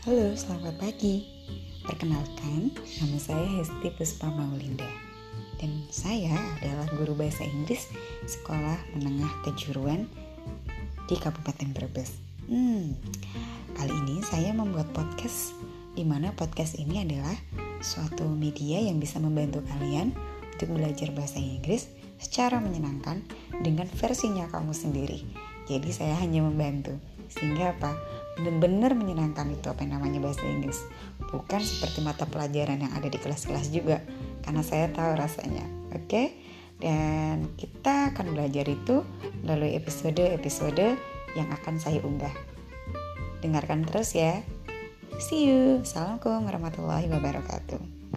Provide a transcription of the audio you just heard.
Halo, selamat pagi. Perkenalkan, nama saya Hesti Puspa Maulinda. Dan saya adalah guru bahasa Inggris Sekolah Menengah Kejuruan di Kabupaten Brebes. Hmm, kali ini saya membuat podcast di mana podcast ini adalah suatu media yang bisa membantu kalian untuk belajar bahasa Inggris secara menyenangkan dengan versinya kamu sendiri. Jadi saya hanya membantu. Sehingga apa? Benar-benar menyenangkan itu apa yang namanya bahasa Inggris. Bukan seperti mata pelajaran yang ada di kelas-kelas juga. Karena saya tahu rasanya. Oke? Dan kita akan belajar itu melalui episode-episode yang akan saya unggah. Dengarkan terus ya. See you. Assalamualaikum warahmatullahi wabarakatuh.